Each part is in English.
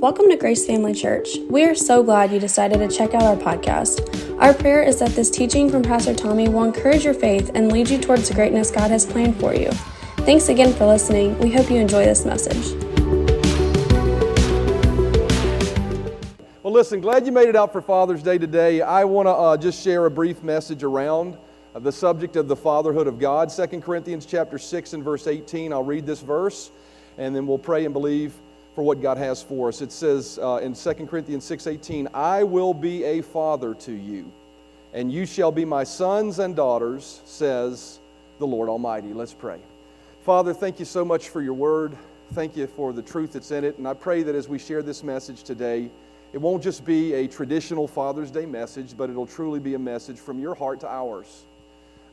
Welcome to Grace Family Church. We are so glad you decided to check out our podcast. Our prayer is that this teaching from Pastor Tommy will encourage your faith and lead you towards the greatness God has planned for you. Thanks again for listening. We hope you enjoy this message. Well, listen, glad you made it out for Father's Day today. I want to uh, just share a brief message around uh, the subject of the fatherhood of God. 2 Corinthians chapter 6 and verse 18. I'll read this verse and then we'll pray and believe for what God has for us. It says uh, in 2 Corinthians 6:18, "I will be a father to you, and you shall be my sons and daughters," says the Lord Almighty. Let's pray. Father, thank you so much for your word. Thank you for the truth that's in it, and I pray that as we share this message today, it won't just be a traditional Father's Day message, but it'll truly be a message from your heart to ours.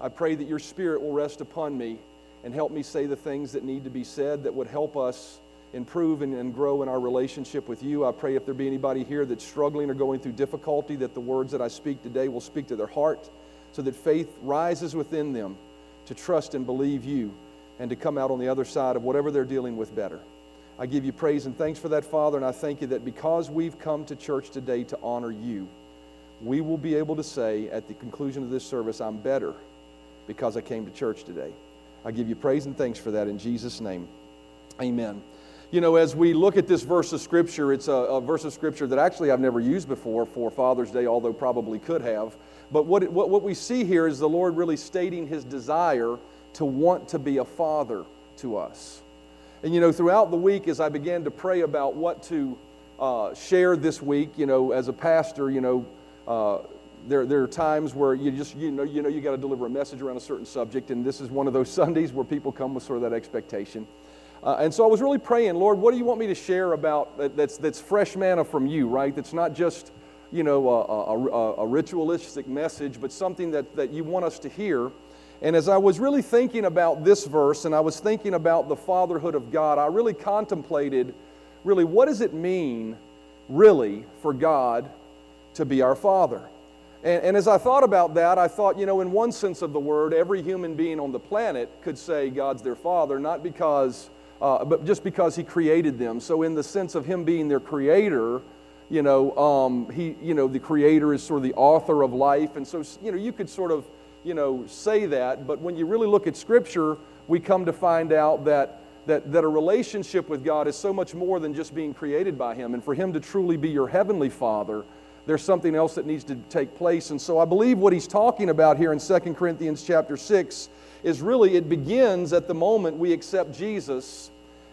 I pray that your spirit will rest upon me and help me say the things that need to be said that would help us improve and, and grow in our relationship with you. I pray if there be anybody here that's struggling or going through difficulty, that the words that I speak today will speak to their heart so that faith rises within them to trust and believe you and to come out on the other side of whatever they're dealing with better. I give you praise and thanks for that, Father, and I thank you that because we've come to church today to honor you, we will be able to say at the conclusion of this service, I'm better because I came to church today. I give you praise and thanks for that in Jesus' name. Amen you know, as we look at this verse of Scripture, it's a, a, verse of Scripture that actually I've never used before for Father's Day, although probably could have. But what, what, what we see here is the Lord really stating his desire to want to be a father to us. And, you know, throughout the week, as I began to pray about what to uh, share this week, you know, as a pastor, you know, uh, there, there are times where you just, you know, you know, you got to deliver a message around a certain subject, and this is one of those Sundays where people come with sort of that expectation. Uh, and so I was really praying, Lord, what do you want me to share about that, that's, that's fresh manna from you, right? That's not just, you know, a, a, a, ritualistic message, but something that, that you want us to hear. And as I was really thinking about this verse and I was thinking about the fatherhood of God, I really contemplated, really, what does it mean, really, for God to be our Father? And, and, as I thought about that, I thought, you know, in one sense of the word, every human being on the planet could say God's their Father, not because uh, but just because he created them. So, in the sense of him being their creator, you know, um, he, you know, the creator is sort of the author of life. And so, you know, you could sort of, you know, say that. But when you really look at Scripture, we come to find out that, that, that a relationship with God is so much more than just being created by him. And for him to truly be your heavenly Father, there's something else that needs to take place. And so I believe what he's talking about here in 2 Corinthians chapter 6 is really, it begins at the moment we accept Jesus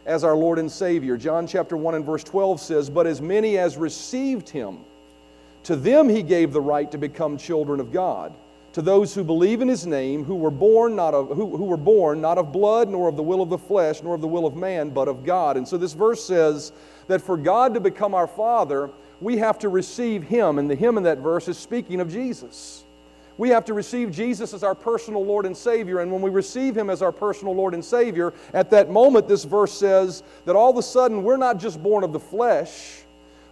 as our Lord and Savior. John chapter 1 and verse 12 says, But as many as received him, to them he gave the right to become children of God. To those who believe in his name, who were born not of who, who were born not of blood, nor of the will of the flesh, nor of the will of man, but of God. And so this verse says that for God to become our Father, we have to receive him. And the him in that verse is speaking of Jesus. We have to receive Jesus as our personal Lord and Savior. And when we receive Him as our personal Lord and Savior, at that moment, this verse says that all of a sudden we're not just born of the flesh.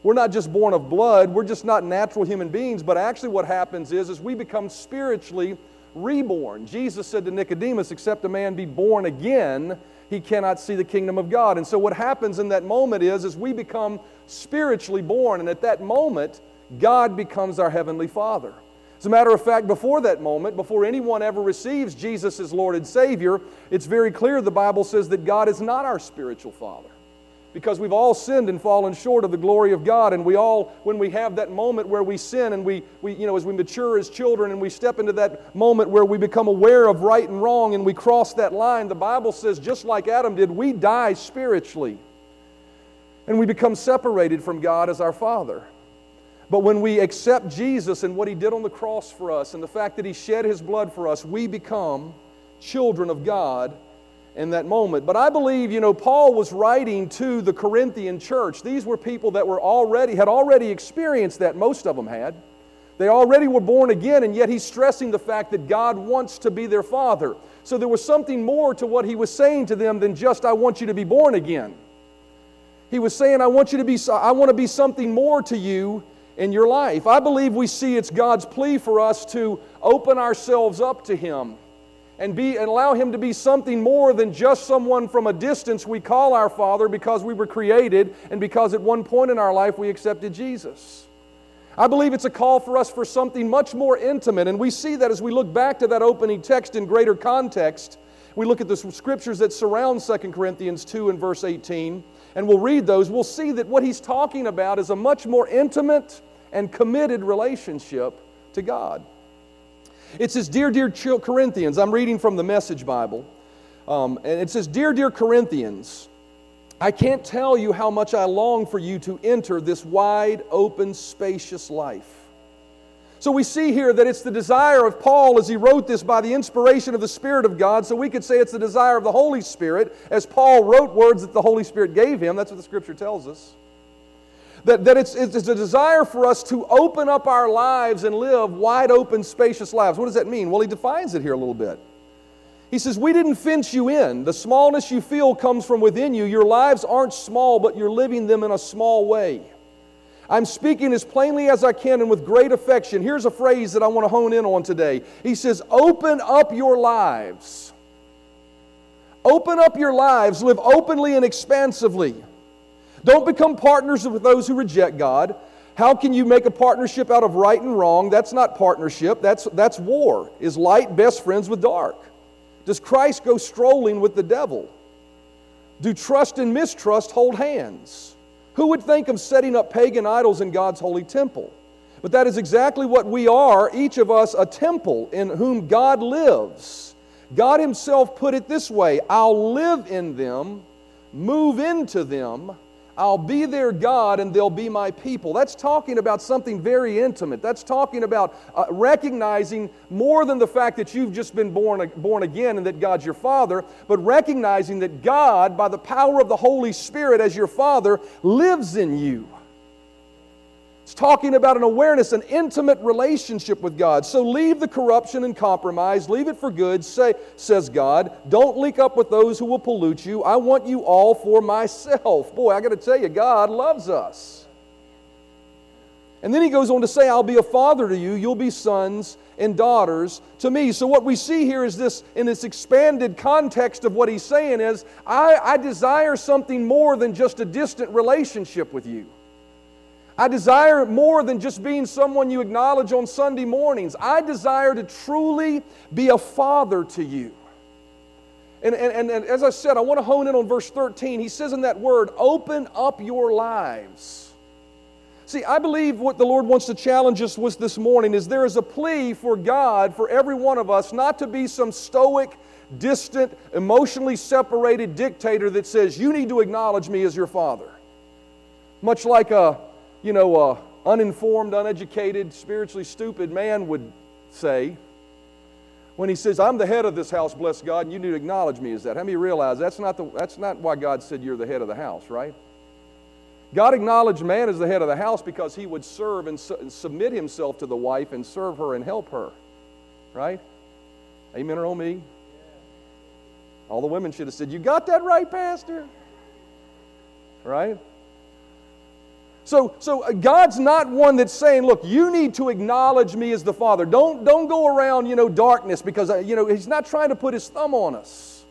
We're not just born of blood. We're just not natural human beings. But actually, what happens is, is we become spiritually reborn. Jesus said to Nicodemus, Except a man be born again, he cannot see the kingdom of God. And so, what happens in that moment is, is we become spiritually born. And at that moment, God becomes our heavenly Father. As a matter of fact, before that moment, before anyone ever receives Jesus as Lord and Savior, it's very clear the Bible says that God is not our spiritual Father. Because we've all sinned and fallen short of the glory of God, and we all, when we have that moment where we sin and we, we, you know, as we mature as children and we step into that moment where we become aware of right and wrong and we cross that line, the Bible says, just like Adam did, we die spiritually. And we become separated from God as our Father. But when we accept Jesus and what he did on the cross for us and the fact that he shed his blood for us, we become children of God in that moment. But I believe, you know, Paul was writing to the Corinthian church. These were people that were already had already experienced that most of them had. They already were born again and yet he's stressing the fact that God wants to be their father. So there was something more to what he was saying to them than just I want you to be born again. He was saying I want you to be I want to be something more to you in your life. I believe we see it's God's plea for us to open ourselves up to Him and, be, and allow Him to be something more than just someone from a distance we call our Father because we were created and because at one point in our life we accepted Jesus. I believe it's a call for us for something much more intimate, and we see that as we look back to that opening text in greater context. We look at the scriptures that surround 2 Corinthians 2 and verse 18, and we'll read those. We'll see that what he's talking about is a much more intimate and committed relationship to God. It says, Dear, dear Corinthians, I'm reading from the Message Bible, um, and it says, Dear, dear Corinthians, I can't tell you how much I long for you to enter this wide, open, spacious life. So we see here that it's the desire of Paul as he wrote this by the inspiration of the Spirit of God. So we could say it's the desire of the Holy Spirit as Paul wrote words that the Holy Spirit gave him. That's what the Scripture tells us. That, that it's, it's a desire for us to open up our lives and live wide open, spacious lives. What does that mean? Well, he defines it here a little bit. He says, We didn't fence you in. The smallness you feel comes from within you. Your lives aren't small, but you're living them in a small way. I'm speaking as plainly as I can and with great affection. Here's a phrase that I want to hone in on today. He says, Open up your lives. Open up your lives. Live openly and expansively. Don't become partners with those who reject God. How can you make a partnership out of right and wrong? That's not partnership, that's, that's war. Is light best friends with dark? Does Christ go strolling with the devil? Do trust and mistrust hold hands? Who would think of setting up pagan idols in God's holy temple? But that is exactly what we are, each of us a temple in whom God lives. God Himself put it this way I'll live in them, move into them, I'll be their God and they'll be my people. That's talking about something very intimate. That's talking about uh, recognizing more than the fact that you've just been born, born again and that God's your Father, but recognizing that God, by the power of the Holy Spirit as your Father, lives in you. It's talking about an awareness, an intimate relationship with God. So leave the corruption and compromise, leave it for good, say, says God. Don't link up with those who will pollute you. I want you all for myself. Boy, I got to tell you, God loves us. And then he goes on to say, I'll be a father to you, you'll be sons and daughters to me. So, what we see here is this in this expanded context of what he's saying is, I, I desire something more than just a distant relationship with you. I desire more than just being someone you acknowledge on Sunday mornings. I desire to truly be a father to you. And, and, and, as I said, I want to hone in on verse 13. He says in that word, open up your lives. See, I believe what the Lord wants to challenge us with this morning is there is a plea for God, for every one of us, not to be some stoic, distant, emotionally separated dictator that says, You need to acknowledge me as your father. Much like a you know, uninformed, uneducated, spiritually stupid man would say when he says, I'm the head of this house, bless God, and you need to acknowledge me as that. How many realize that's not, the, that's not why God said you're the head of the house, right? God acknowledged man as the head of the house because he would serve and, su- and submit himself to the wife and serve her and help her, right? Amen or oh me? All the women should have said, You got that right, Pastor? Right? So, so uh, God's not one that's saying, look, you need to acknowledge me as the Father. Don't, don't go around, you know, darkness because, uh, you know, He's not trying to put His thumb on us.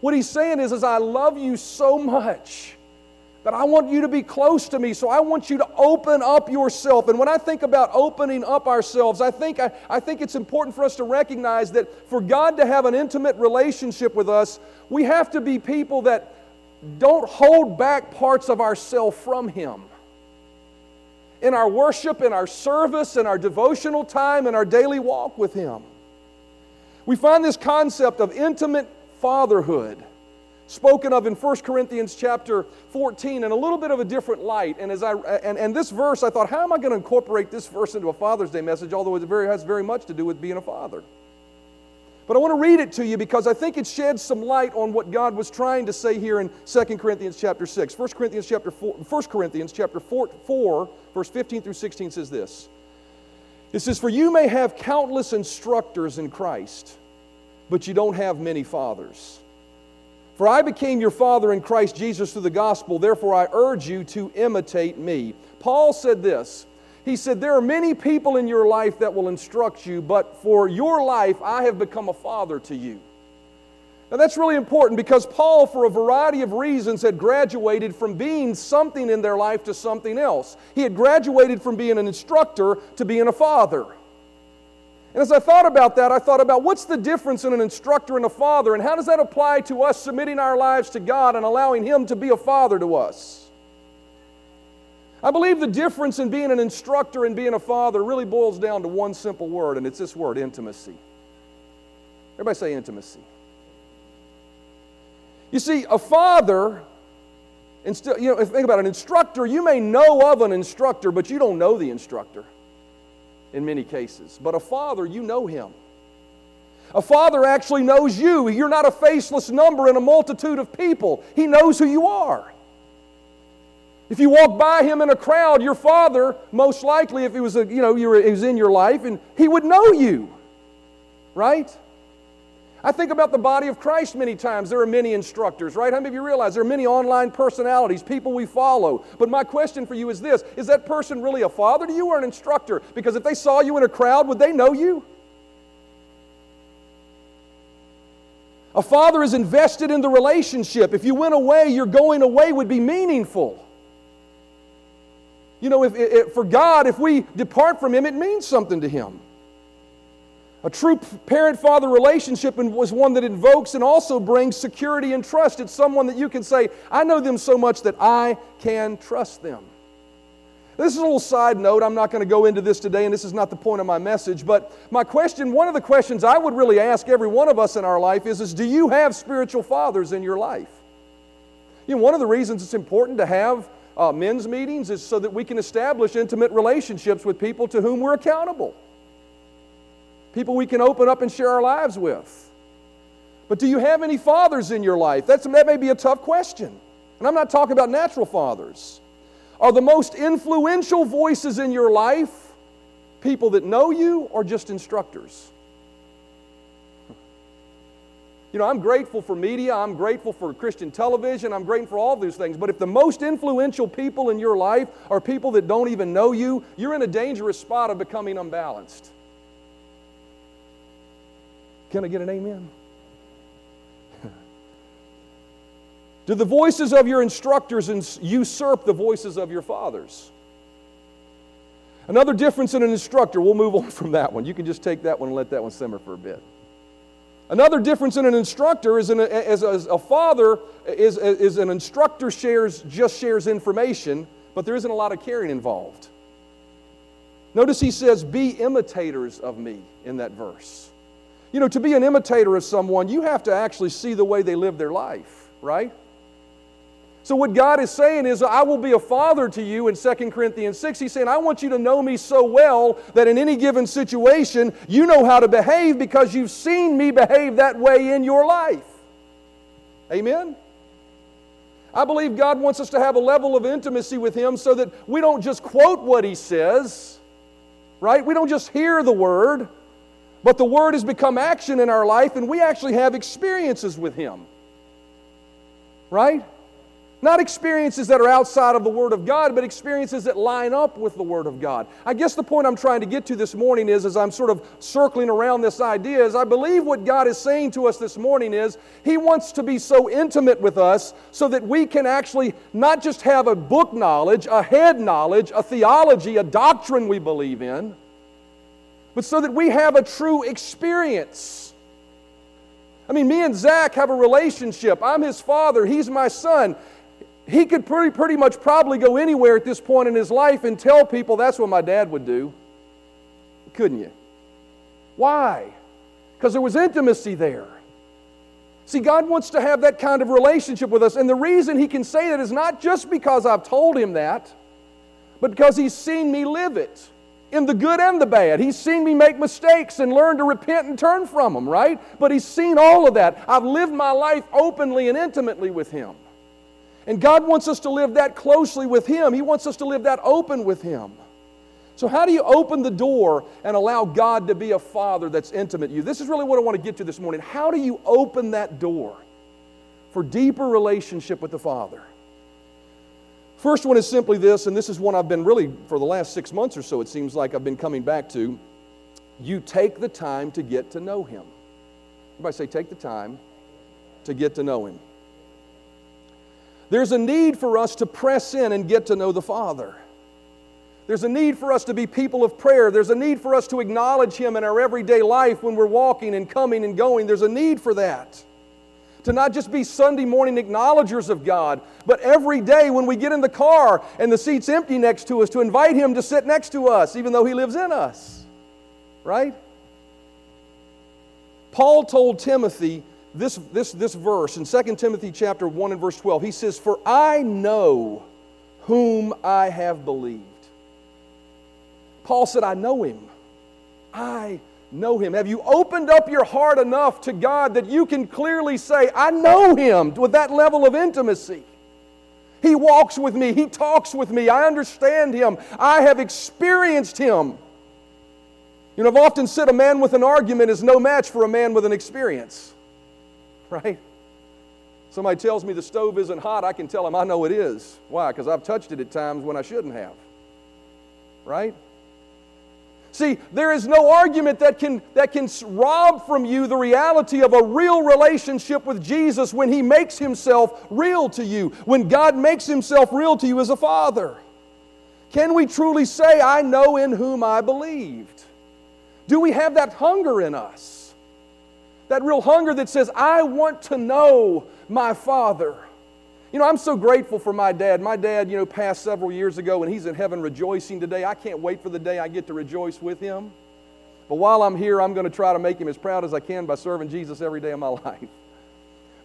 What He's saying is, is I love you so much that I want you to be close to me. So I want you to open up yourself. And when I think about opening up ourselves, I think, I, I think it's important for us to recognize that for God to have an intimate relationship with us, we have to be people that don't hold back parts of ourself from Him. In our worship, in our service, in our devotional time, in our daily walk with Him. We find this concept of intimate fatherhood spoken of in 1 Corinthians chapter 14 in a little bit of a different light. And, as I, and, and this verse, I thought, how am I going to incorporate this verse into a Father's Day message, although it very, has very much to do with being a father? But I want to read it to you because I think it sheds some light on what God was trying to say here in 2 Corinthians chapter 6. 1 Corinthians chapter 4, 1 Corinthians chapter 4, 4, verse 15 through 16 says this. It says, For you may have countless instructors in Christ, but you don't have many fathers. For I became your father in Christ Jesus through the gospel, therefore I urge you to imitate me. Paul said this he said, There are many people in your life that will instruct you, but for your life, I have become a father to you. Now, that's really important because Paul, for a variety of reasons, had graduated from being something in their life to something else. He had graduated from being an instructor to being a father. And as I thought about that, I thought about what's the difference in an instructor and a father, and how does that apply to us submitting our lives to God and allowing Him to be a father to us? I believe the difference in being an instructor and being a father really boils down to one simple word, and it's this word intimacy. Everybody say intimacy. You see, a father, and still, you know, think about it, an instructor, you may know of an instructor, but you don't know the instructor in many cases. But a father, you know him. A father actually knows you. You're not a faceless number in a multitude of people. He knows who you are. If you walk by him in a crowd, your father, most likely, if he was, a, you know, you were, he was in your life, and he would know you, right? I think about the body of Christ many times. There are many instructors, right? How many of you realize there are many online personalities, people we follow? But my question for you is this Is that person really a father to you or an instructor? Because if they saw you in a crowd, would they know you? A father is invested in the relationship. If you went away, your going away would be meaningful. You know, if, if, for God, if we depart from Him, it means something to Him. A true parent father relationship was one that invokes and also brings security and trust. It's someone that you can say, I know them so much that I can trust them. This is a little side note. I'm not going to go into this today, and this is not the point of my message. But my question, one of the questions I would really ask every one of us in our life is, is do you have spiritual fathers in your life? You know, one of the reasons it's important to have uh, men's meetings is so that we can establish intimate relationships with people to whom we're accountable people we can open up and share our lives with. But do you have any fathers in your life? That's, that may be a tough question. And I'm not talking about natural fathers. Are the most influential voices in your life people that know you or just instructors? You know, I'm grateful for media, I'm grateful for Christian television, I'm grateful for all these things. But if the most influential people in your life are people that don't even know you, you're in a dangerous spot of becoming unbalanced. Can I get an amen? Do the voices of your instructors usurp the voices of your fathers? Another difference in an instructor, we'll move on from that one. You can just take that one and let that one simmer for a bit. Another difference in an instructor is, an, as, as a father is, is an instructor shares just shares information, but there isn't a lot of caring involved. Notice he says, "Be imitators of me" in that verse. You know, to be an imitator of someone, you have to actually see the way they live their life, right? So, what God is saying is, I will be a father to you in 2 Corinthians 6. He's saying, I want you to know me so well that in any given situation, you know how to behave because you've seen me behave that way in your life. Amen? I believe God wants us to have a level of intimacy with Him so that we don't just quote what He says, right? We don't just hear the Word, but the Word has become action in our life, and we actually have experiences with Him. Right? Not experiences that are outside of the Word of God, but experiences that line up with the Word of God. I guess the point I'm trying to get to this morning is, as I'm sort of circling around this idea, is I believe what God is saying to us this morning is He wants to be so intimate with us so that we can actually not just have a book knowledge, a head knowledge, a theology, a doctrine we believe in but so that we have a true experience. I mean, me and Zach have a relationship. I'm his father, he's my son. He could pretty, pretty much probably go anywhere at this point in his life and tell people that's what my dad would do. Couldn't you? Why? Because there was intimacy there. See, God wants to have that kind of relationship with us. And the reason He can say that is not just because I've told Him that, but because He's seen me live it in the good and the bad. He's seen me make mistakes and learn to repent and turn from them, right? But He's seen all of that. I've lived my life openly and intimately with Him. And God wants us to live that closely with Him. He wants us to live that open with Him. So, how do you open the door and allow God to be a father that's intimate to you? This is really what I want to get to this morning. How do you open that door for deeper relationship with the Father? First one is simply this, and this is one I've been really, for the last six months or so, it seems like I've been coming back to. You take the time to get to know Him. Everybody say, take the time to get to know Him. There's a need for us to press in and get to know the Father. There's a need for us to be people of prayer. There's a need for us to acknowledge Him in our everyday life when we're walking and coming and going. There's a need for that. To not just be Sunday morning acknowledgers of God, but every day when we get in the car and the seat's empty next to us, to invite Him to sit next to us, even though He lives in us. Right? Paul told Timothy this, this, this verse in 2 Timothy chapter 1 and verse 12. He says, For I know whom I have believed. Paul said, I know him. I know him. Have you opened up your heart enough to God that you can clearly say, I know him with that level of intimacy? He walks with me, he talks with me, I understand him, I have experienced him. You know, I've often said a man with an argument is no match for a man with an experience, right? Somebody tells me the stove isn't hot, I can tell him I know it is. Why? Because I've touched it at times when I shouldn't have, right? See, there is no argument that can, that can rob from you the reality of a real relationship with Jesus when He makes Himself real to you, when God makes Himself real to you as a Father. Can we truly say, I know in whom I believed? Do we have that hunger in us? That real hunger that says, I want to know my Father. You know, I'm so grateful for my dad. My dad, you know, passed several years ago and he's in heaven rejoicing today. I can't wait for the day I get to rejoice with him. But while I'm here, I'm going to try to make him as proud as I can by serving Jesus every day of my life.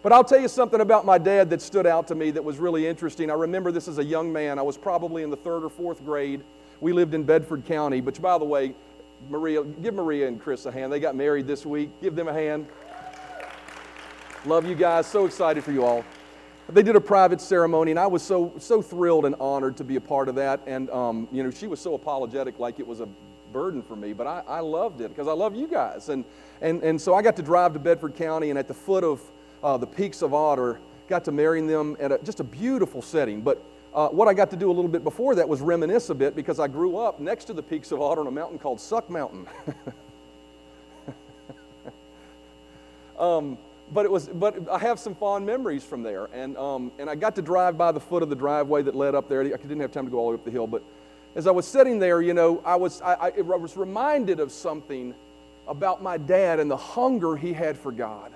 But I'll tell you something about my dad that stood out to me that was really interesting. I remember this as a young man. I was probably in the third or fourth grade. We lived in Bedford County, which, by the way, Maria, give Maria and Chris a hand. They got married this week. Give them a hand. Love you guys. So excited for you all. They did a private ceremony, and I was so, so thrilled and honored to be a part of that. And, um, you know, she was so apologetic, like it was a burden for me, but I, I loved it because I love you guys. And, and, and so I got to drive to Bedford County, and at the foot of uh, the Peaks of Otter, got to marry them at a, just a beautiful setting. But uh, what I got to do a little bit before that was reminisce a bit because I grew up next to the Peaks of Otter on a mountain called Suck Mountain. um, but it was but i have some fond memories from there. And, um, and i got to drive by the foot of the driveway that led up there. I didn't have time to go all the way up the hill but as i was sitting there you know i was I, I, was reminded of something about my dad and the hunger he had for god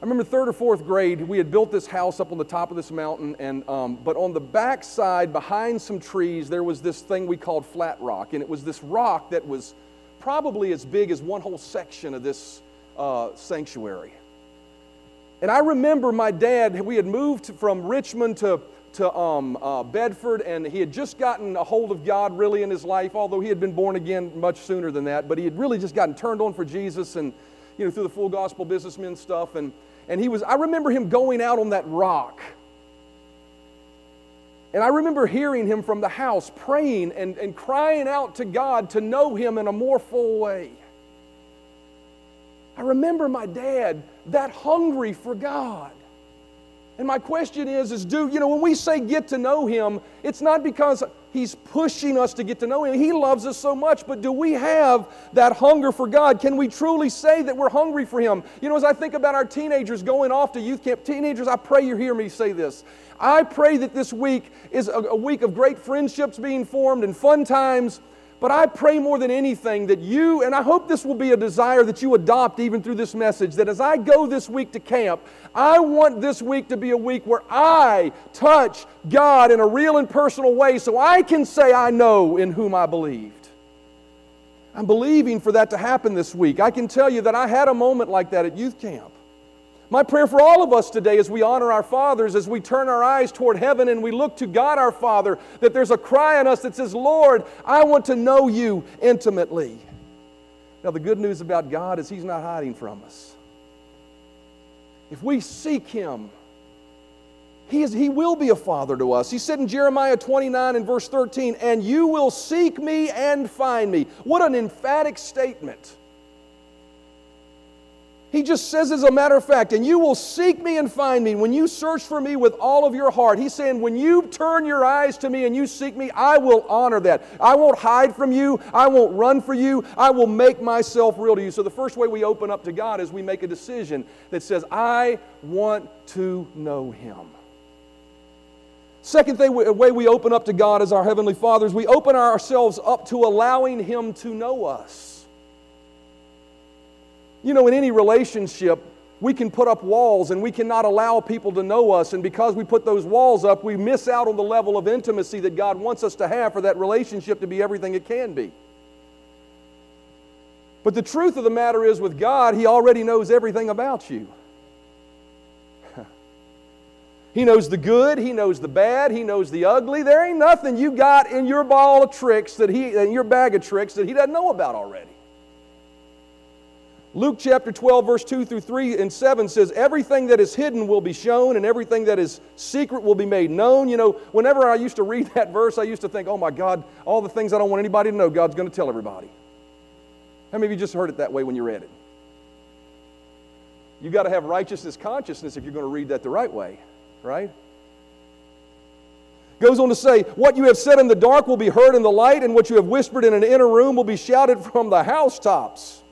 i remember third or fourth grade we had built this house up on the top of this mountain and um, but on the back side behind some trees there was this thing we called flat rock and it was this rock that was probably as big as one whole section of this uh, sanctuary and I remember my dad, we had moved from Richmond to, to um, uh, Bedford, and he had just gotten a hold of God really in his life, although he had been born again much sooner than that. But he had really just gotten turned on for Jesus and, you know, through the full gospel businessmen stuff. And, and he was, I remember him going out on that rock. And I remember hearing him from the house praying and, and crying out to God to know him in a more full way. I remember my dad that hungry for God. And my question is, is do, you know, when we say get to know him, it's not because he's pushing us to get to know him. He loves us so much, but do we have that hunger for God? Can we truly say that we're hungry for him? You know, as I think about our teenagers going off to youth camp, teenagers, I pray you hear me say this. I pray that this week is a, a week of great friendships being formed and fun times but I pray more than anything that you, and I hope this will be a desire that you adopt even through this message, that as I go this week to camp, I want this week to be a week where I touch God in a real and personal way so I can say I know in whom I believed. I'm believing for that to happen this week. I can tell you that I had a moment like that at youth camp. My prayer for all of us today as we honor our fathers, as we turn our eyes toward heaven and we look to God our Father, that there's a cry in us that says, Lord, I want to know you intimately. Now, the good news about God is He's not hiding from us. If we seek Him, he, is, he will be a father to us. He said in Jeremiah 29 and verse 13, And you will seek me and find me. What an emphatic statement. He just says, as a matter of fact, and you will seek me and find me when you search for me with all of your heart. He's saying, when you turn your eyes to me and you seek me, I will honor that. I won't hide from you. I won't run for you. I will make myself real to you. So, the first way we open up to God is we make a decision that says, I want to know Him. Second thing, way we open up to God as our Heavenly Father is we open ourselves up to allowing Him to know us. You know, in any relationship, we can put up walls and we cannot allow people to know us. And because we put those walls up, we miss out on the level of intimacy that God wants us to have for that relationship to be everything it can be. But the truth of the matter is, with God, He already knows everything about you. he knows the good, He knows the bad, He knows the ugly. There ain't nothing you got in your ball of tricks that He, in your bag of tricks that He doesn't know about already. Luke chapter 12, verse 2 through 3 and 7 says, Everything that is hidden will be shown, and everything that is secret will be made known. You know, whenever I used to read that verse, I used to think, oh my God, all the things I don't want anybody to know, God's going to tell everybody. How many of you just heard it that way when you read it? You've got to have righteousness consciousness if you're going to read that the right way, right? Goes on to say, What you have said in the dark will be heard in the light, and what you have whispered in an inner room will be shouted from the housetops.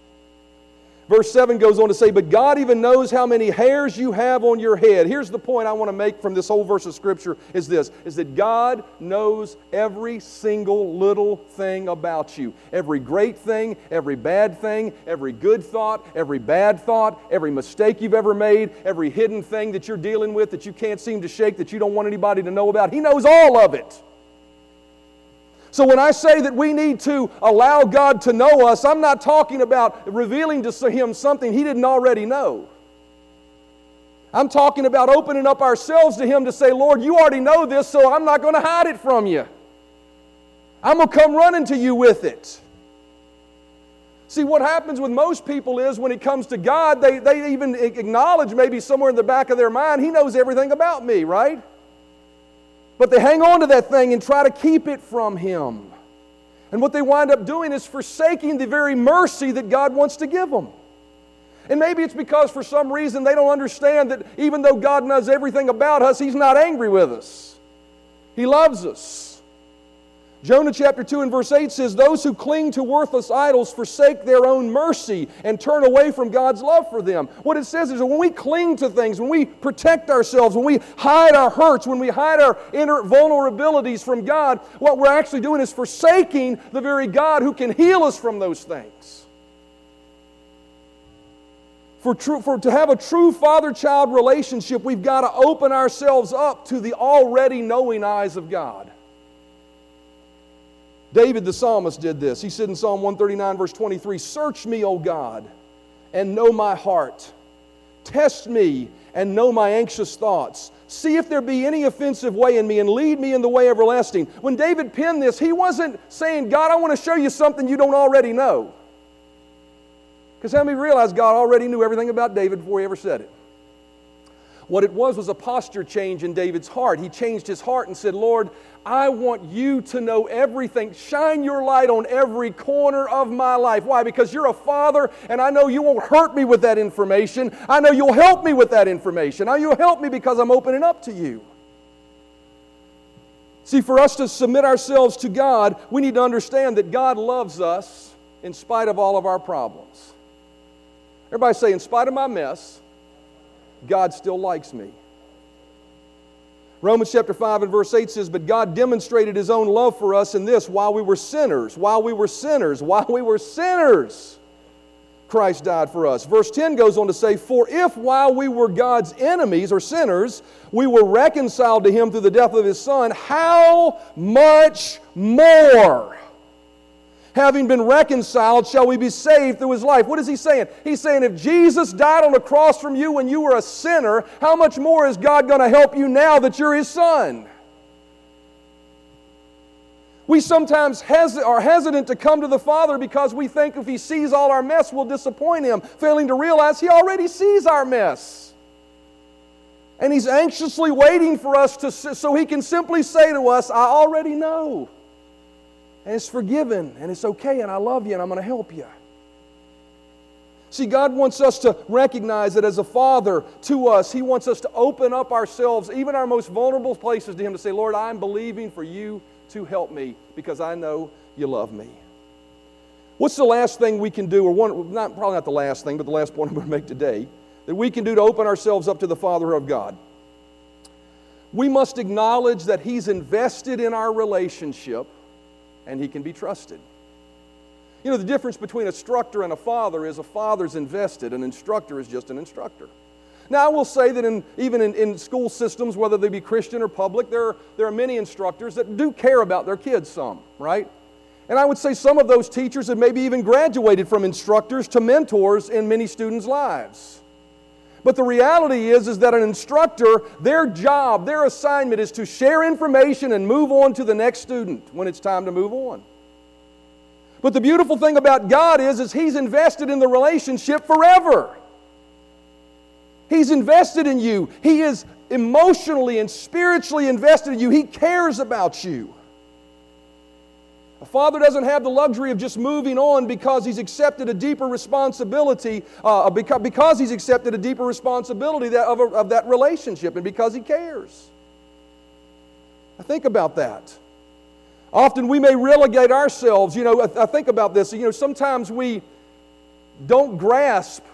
Verse 7 goes on to say, But God even knows how many hairs you have on your head. Here's the point I want to make from this whole verse of Scripture is this, is that God knows every single little thing about you. Every great thing, every bad thing, every good thought, every bad thought, every mistake you've ever made, every hidden thing that you're dealing with that you can't seem to shake, that you don't want anybody to know about. He knows all of it. So when I say that we need to allow God to know us, I'm not talking about revealing to Him something He didn't already know. I'm talking about opening up ourselves to Him to say, Lord, you already know this, so I'm not going to hide it from you. I'm going to come running to you with it. See, what happens with most people is when it comes to God, they, they even acknowledge maybe somewhere in the back of their mind, He knows everything about me, right? But they hang on to that thing and try to keep it from Him. And what they wind up doing is forsaking the very mercy that God wants to give them. And maybe it's because for some reason they don't understand that even though God knows everything about us, He's not angry with us. He loves us. Jonah chapter 2 and verse 8 says, Those who cling to worthless idols forsake their own mercy and turn away from God's love for them. What it says is when we cling to things, when we protect ourselves, when we hide our hurts, when we hide our inner vulnerabilities from God, what we're actually doing is forsaking the very God who can heal us from those things. For, true, for to have a true father child relationship, we've got to open ourselves up to the already knowing eyes of God. David the psalmist did this. He said in Psalm 139, verse 23 Search me, O God, and know my heart. Test me and know my anxious thoughts. See if there be any offensive way in me and lead me in the way everlasting. When David penned this, he wasn't saying, God, I want to show you something you don't already know. Because how many realize God already knew everything about David before he ever said it? What it was was a posture change in David's heart. He changed his heart and said, Lord, I want you to know everything. Shine your light on every corner of my life. Why? Because you're a father, and I know you won't hurt me with that information. I know you'll help me with that information. I know you'll help me because I'm opening up to you. See, for us to submit ourselves to God, we need to understand that God loves us in spite of all of our problems. Everybody say, in spite of my mess, God still likes me. Romans chapter 5 and verse 8 says, But God demonstrated his own love for us in this while we were sinners, while we were sinners, while we were sinners, Christ died for us. Verse 10 goes on to say, For if while we were God's enemies or sinners, we were reconciled to him through the death of his Son, how much more? Having been reconciled, shall we be saved through his life. What is he saying? He's saying, if Jesus died on the cross from you when you were a sinner, how much more is God going to help you now that you're his son? We sometimes hes- are hesitant to come to the Father because we think if He sees all our mess, we'll disappoint Him, failing to realize He already sees our mess. And He's anxiously waiting for us to, so He can simply say to us, I already know and it's forgiven and it's okay and I love you and I'm going to help you. See, God wants us to recognize that as a father to us, He wants us to open up ourselves, even our most vulnerable places, to Him to say, Lord, I'm believing for you to help me because I know you love me. What's the last thing we can do, or one, not, probably not the last thing, but the last point I'm going to make today, that we can do to open ourselves up to the Father of God? We must acknowledge that He's invested in our relationship and He can be trusted. You know, the difference between a instructor and a father is a father's invested, an instructor is just an instructor. Now, I will say that in, even in, in school systems, whether they be Christian or public, there are, there are many instructors that do care about their kids some, right? And I would say some of those teachers have maybe even graduated from instructors to mentors in many students' lives. But the reality is, is that an instructor, their job, their assignment is to share information and move on to the next student when it's time to move on. But the beautiful thing about God is, is He's invested in the relationship forever. He's invested in you. He is emotionally and spiritually invested in you. He cares about you. A father doesn't have the luxury of just moving on because he's accepted a deeper responsibility, uh, because, because he's accepted a deeper responsibility that, of, a, of that relationship and because he cares. I think about that. Often we may relegate ourselves. You know, I think about this. You know, sometimes we don't grasp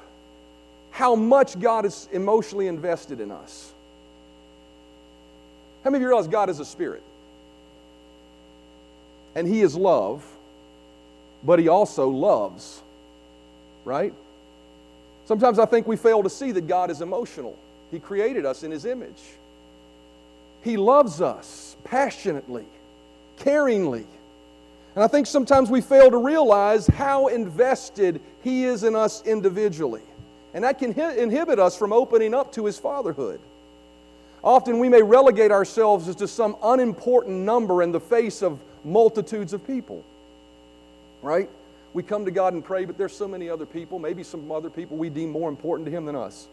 how much God is emotionally invested in us. How many of you realize God is a spirit? And He is love, but He also loves, right? Sometimes I think we fail to see that God is emotional. He created us in His image. He loves us passionately caringly. And I think sometimes we fail to realize how invested He is in us individually. And that can inhibit us from opening up to His fatherhood. Often we may relegate ourselves as to some unimportant number in the face of multitudes of people. Right? We come to God and pray, but there's so many other people, maybe some other people we deem more important to Him than us.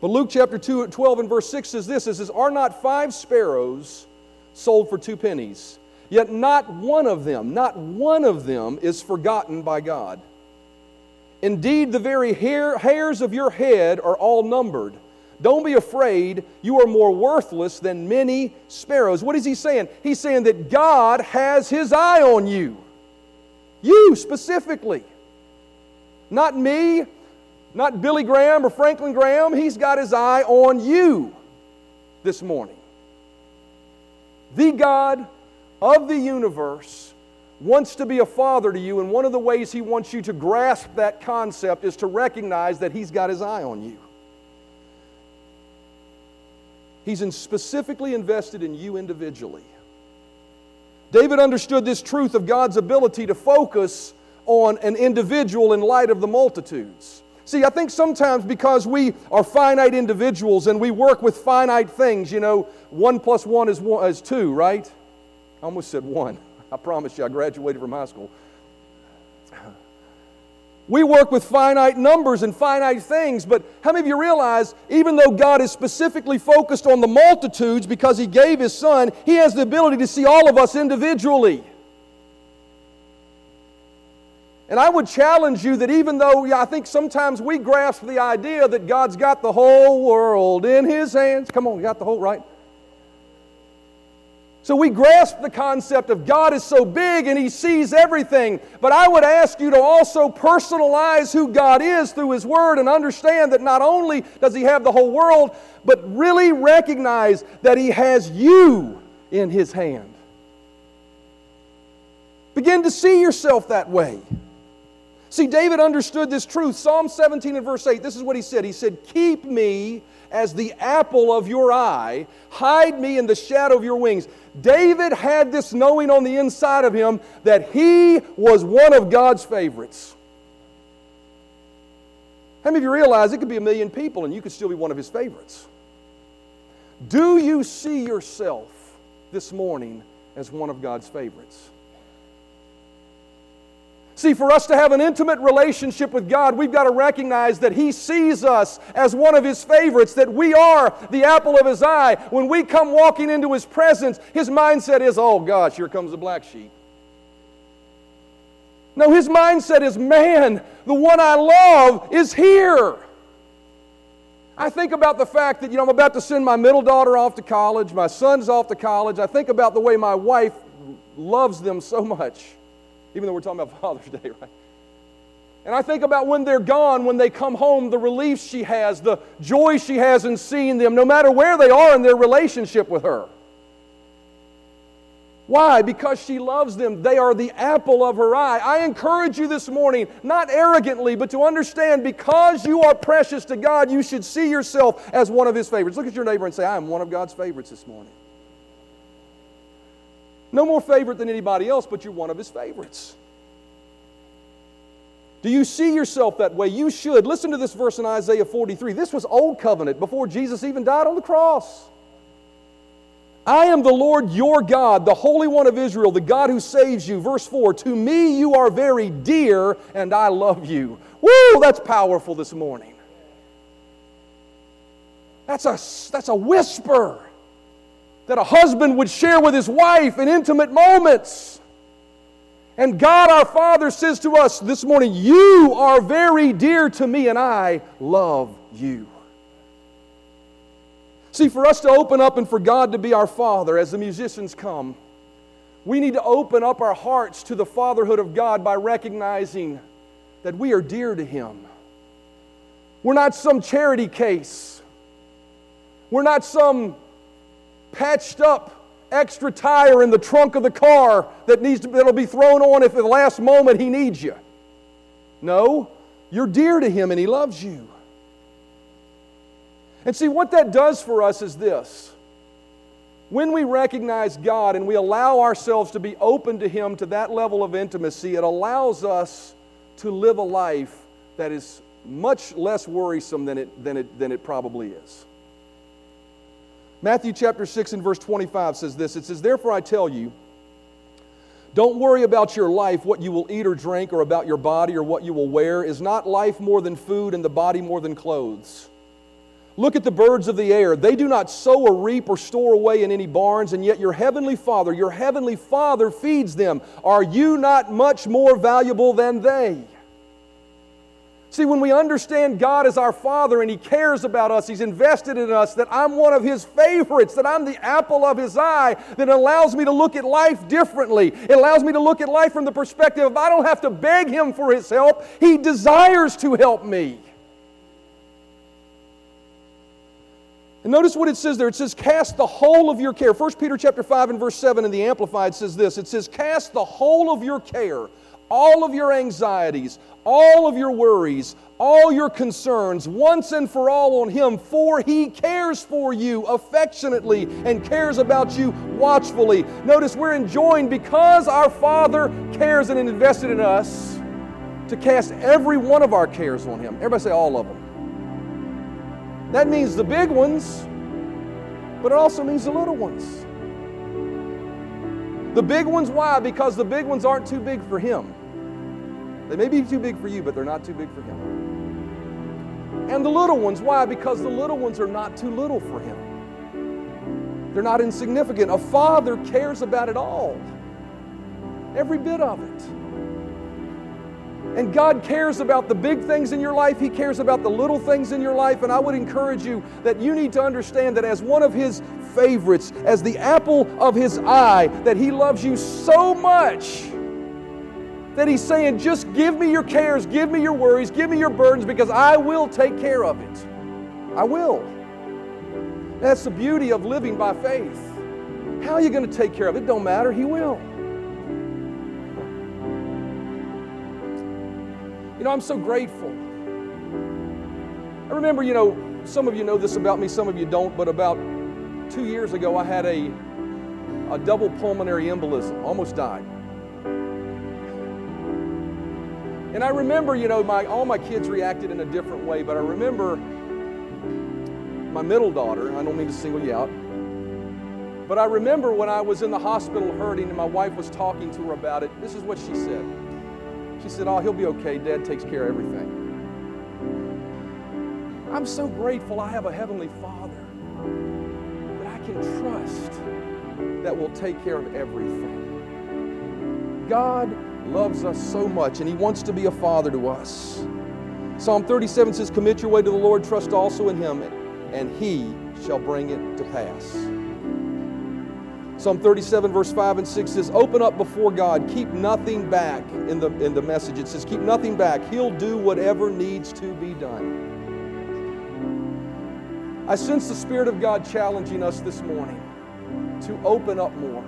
But Luke chapter 2, 12 and verse 6 says this, it says, Are not five sparrows sold for two pennies. Yet not one of them, not one of them is forgotten by God. Indeed, the very hair, hairs of your head are all numbered. Don't be afraid. You are more worthless than many sparrows. What is he saying? He's saying that God has his eye on you. You specifically. Not me, not Billy Graham or Franklin Graham. He's got his eye on you this morning the God of the universe, wants to be a father to you, and one of the ways he wants you to grasp that concept is to recognize that he's got his eye on you. He's in specifically invested in you individually. David understood this truth of God's ability to focus on an individual in light of the multitudes. See, I think sometimes because we are finite individuals and we work with finite things, you know, one plus one is, one, is two, right? I almost said one. I promise you, I graduated from high school. We work with finite numbers and finite things, but how many of you realize even though God is specifically focused on the multitudes because He gave His Son, He has the ability to see all of us individually? And I would challenge you that even though I think sometimes we grasp the idea that God's got the whole world in His hands. Come on, you got the whole, right? So we grasp the concept of God is so big and He sees everything. But I would ask you to also personalize who God is through His Word and understand that not only does He have the whole world, but really recognize that He has you in His hand. Begin to see yourself that way. See, David understood this truth. Psalm 17 and verse 8, this is what he said. He said, Keep me as the apple of your eye, hide me in the shadow of your wings. David had this knowing on the inside of him that he was one of God's favorites. How many of you realize it could be a million people and you could still be one of his favorites? Do you see yourself this morning as one of God's favorites? See, for us to have an intimate relationship with God, we've got to recognize that He sees us as one of His favorites, that we are the apple of His eye. When we come walking into His presence, His mindset is, oh gosh, here comes the black sheep. No, his mindset is man, the one I love is here. I think about the fact that, you know, I'm about to send my middle daughter off to college, my son's off to college. I think about the way my wife loves them so much, even though we're talking about Father's Day, right? And I think about when they're gone, when they come home, the relief she has, the joy she has in seeing them, no matter where they are in their relationship with her. Why? Because she loves them. They are the apple of her eye. I encourage you this morning, not arrogantly, but to understand because you are precious to God, you should see yourself as one of His favorites. Look at your neighbor and say, I am one of God's favorites this morning. No more favorite than anybody else, but you're one of His favorites. Do you see yourself that way? You should. Listen to this verse in Isaiah 43. This was Old Covenant before Jesus even died on the cross. I am the Lord your God, the Holy One of Israel, the God who saves you. Verse 4 To me you are very dear, and I love you. Woo, that's powerful this morning. That's a, that's a whisper that a husband would share with his wife in intimate moments. And God our Father says to us this morning, You are very dear to me, and I love you. See, for us to open up and for God to be our Father as the musicians come, we need to open up our hearts to the fatherhood of God by recognizing that we are dear to Him. We're not some charity case. We're not some patched up extra tire in the trunk of the car that needs to, that'll be thrown on if at the last moment he needs you. No, you're dear to him and he loves you. And see, what that does for us is this. When we recognize God and we allow ourselves to be open to Him to that level of intimacy, it allows us to live a life that is much less worrisome than it, than it, than it probably is. Matthew chapter 6 and verse 25 says this It says, Therefore I tell you, don't worry about your life, what you will eat or drink, or about your body or what you will wear. Is not life more than food and the body more than clothes? Look at the birds of the air. They do not sow or reap or store away in any barns, and yet your heavenly Father, your heavenly Father feeds them. Are you not much more valuable than they? See, when we understand God as our Father and He cares about us, He's invested in us, that I'm one of His favorites, that I'm the apple of His eye, that allows me to look at life differently. It allows me to look at life from the perspective of I don't have to beg Him for His help, He desires to help me. And notice what it says there. It says, cast the whole of your care. 1 Peter chapter 5 and verse 7 in the Amplified says this. It says, cast the whole of your care all of your anxieties, all of your worries, all your concerns once and for all on Him, for He cares for you affectionately and cares about you watchfully. Notice we're enjoined because our Father cares and invested in us to cast every one of our cares on Him. Everybody say all of them. That means the big ones, but it also means the little ones. The big ones, why? Because the big ones aren't too big for Him. They may be too big for you, but they're not too big for Him. And the little ones, why? Because the little ones are not too little for Him. They're not insignificant. A father cares about it all, every bit of it. And God cares about the big things in your life. He cares about the little things in your life. And I would encourage you that you need to understand that as one of His favorites, as the apple of His eye, that He loves you so much that He's saying, just give me your cares, give me your worries, give me your burdens, because I will take care of it. I will. That's the beauty of living by faith. How are you going to take care of it? Don't matter, He will. You know, I'm so grateful. I remember, you know, some of you know this about me, some of you don't, but about two years ago, I had a, a double pulmonary embolism, almost died. And I remember, you know, my, all my kids reacted in a different way, but I remember my middle daughter, I don't mean to single you out, but I remember when I was in the hospital hurting and my wife was talking to her about it, this is what she said. She said, Oh, he'll be okay. Dad takes care of everything. I'm so grateful I have a Heavenly Father that I can trust that will take care of everything. God loves us so much and He wants to be a father to us. Psalm 37 says, Commit your way to the Lord, trust also in Him, and He shall bring it to pass. Psalm 37, verse 5 and 6 says, Open up before God, keep nothing back. In the, in the message, it says, Keep nothing back. He'll do whatever needs to be done. I sense the Spirit of God challenging us this morning to open up more,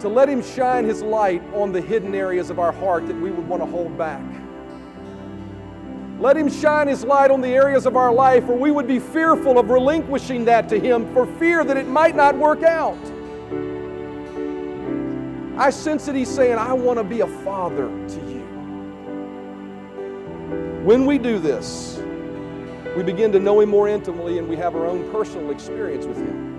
to let Him shine His light on the hidden areas of our heart that we would want to hold back. Let Him shine His light on the areas of our life where we would be fearful of relinquishing that to Him for fear that it might not work out. I sense that He's saying, I want to be a father to you. When we do this, we begin to know Him more intimately and we have our own personal experience with Him.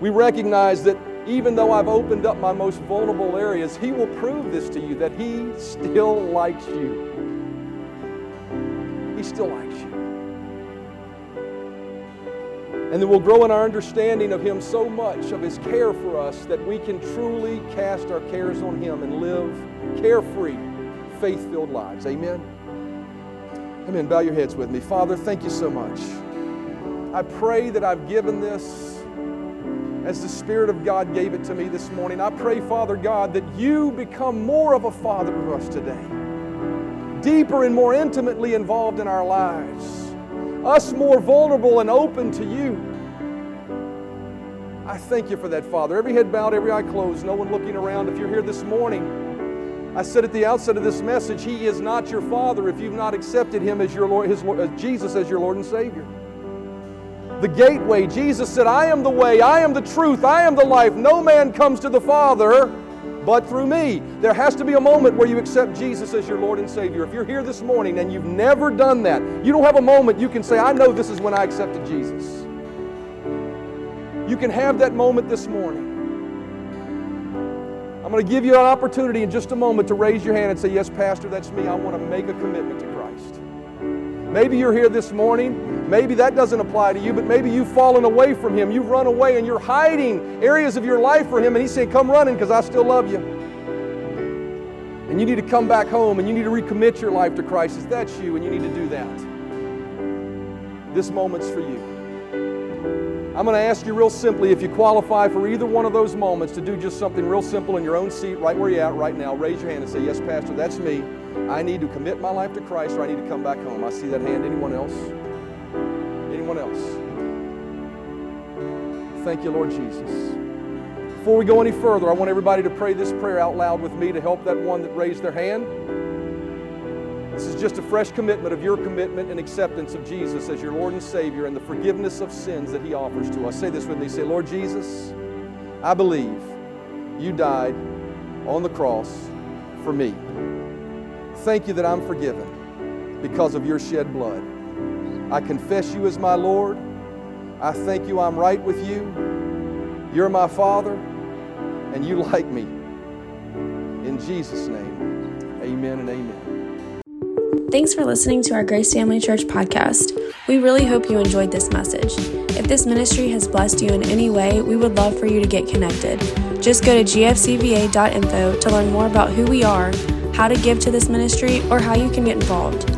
We recognize that even though I've opened up my most vulnerable areas, He will prove this to you that He still likes you. He still likes you. And then we'll grow in our understanding of Him so much, of His care for us, that we can truly cast our cares on Him and live carefree, faith filled lives. Amen. Amen. Bow your heads with me. Father, thank you so much. I pray that I've given this as the Spirit of God gave it to me this morning. I pray, Father God, that you become more of a Father to us today, deeper and more intimately involved in our lives, us more vulnerable and open to you. I thank you for that, Father. Every head bowed, every eye closed, no one looking around. If you're here this morning, I said at the outset of this message, He is not your Father if you've not accepted Him as your Lord, His, as Jesus as your Lord and Savior the gateway. Jesus said, I am the way, I am the truth, I am the life. No man comes to the Father but through me. There has to be a moment where you accept Jesus as your Lord and Savior. If you're here this morning and you've never done that, you don't have a moment you can say, I know this is when I accepted Jesus. You can have that moment this morning. I'm going to give you an opportunity in just a moment to raise your hand and say, Yes, Pastor, that's me. I want to make a commitment to Christ. Maybe you're here this morning Maybe that doesn't apply to you, but maybe you've fallen away from Him. You've run away and you're hiding areas of your life from Him, and He's saying, Come running because I still love you. And you need to come back home and you need to recommit your life to Christ. If that's you, and you need to do that, this moment's for you. I'm going to ask you real simply if you qualify for either one of those moments to do just something real simple in your own seat, right where you're at right now. Raise your hand and say, Yes, Pastor, that's me. I need to commit my life to Christ or I need to come back home. I see that hand. Anyone else? Anyone else? Thank you, Lord Jesus. Before we go any further, I want everybody to pray this prayer out loud with me to help that one that raised their hand. This is just a fresh commitment of your commitment and acceptance of Jesus as your Lord and Savior and the forgiveness of sins that He offers to us. Say this with me. Say, Lord Jesus, I believe you died on the cross for me. Thank you that I'm forgiven because of your shed blood. I confess you as my Lord. I thank you I'm right with you. You're my Father, and you like me. In Jesus' name, amen and amen. Thanks for listening to our Grace Family Church podcast. We really hope you enjoyed this message. If this ministry has blessed you in any way, we would love for you to get connected. Just go to gfcva.info to learn more about who we are, how to give to this ministry, or how you can get involved.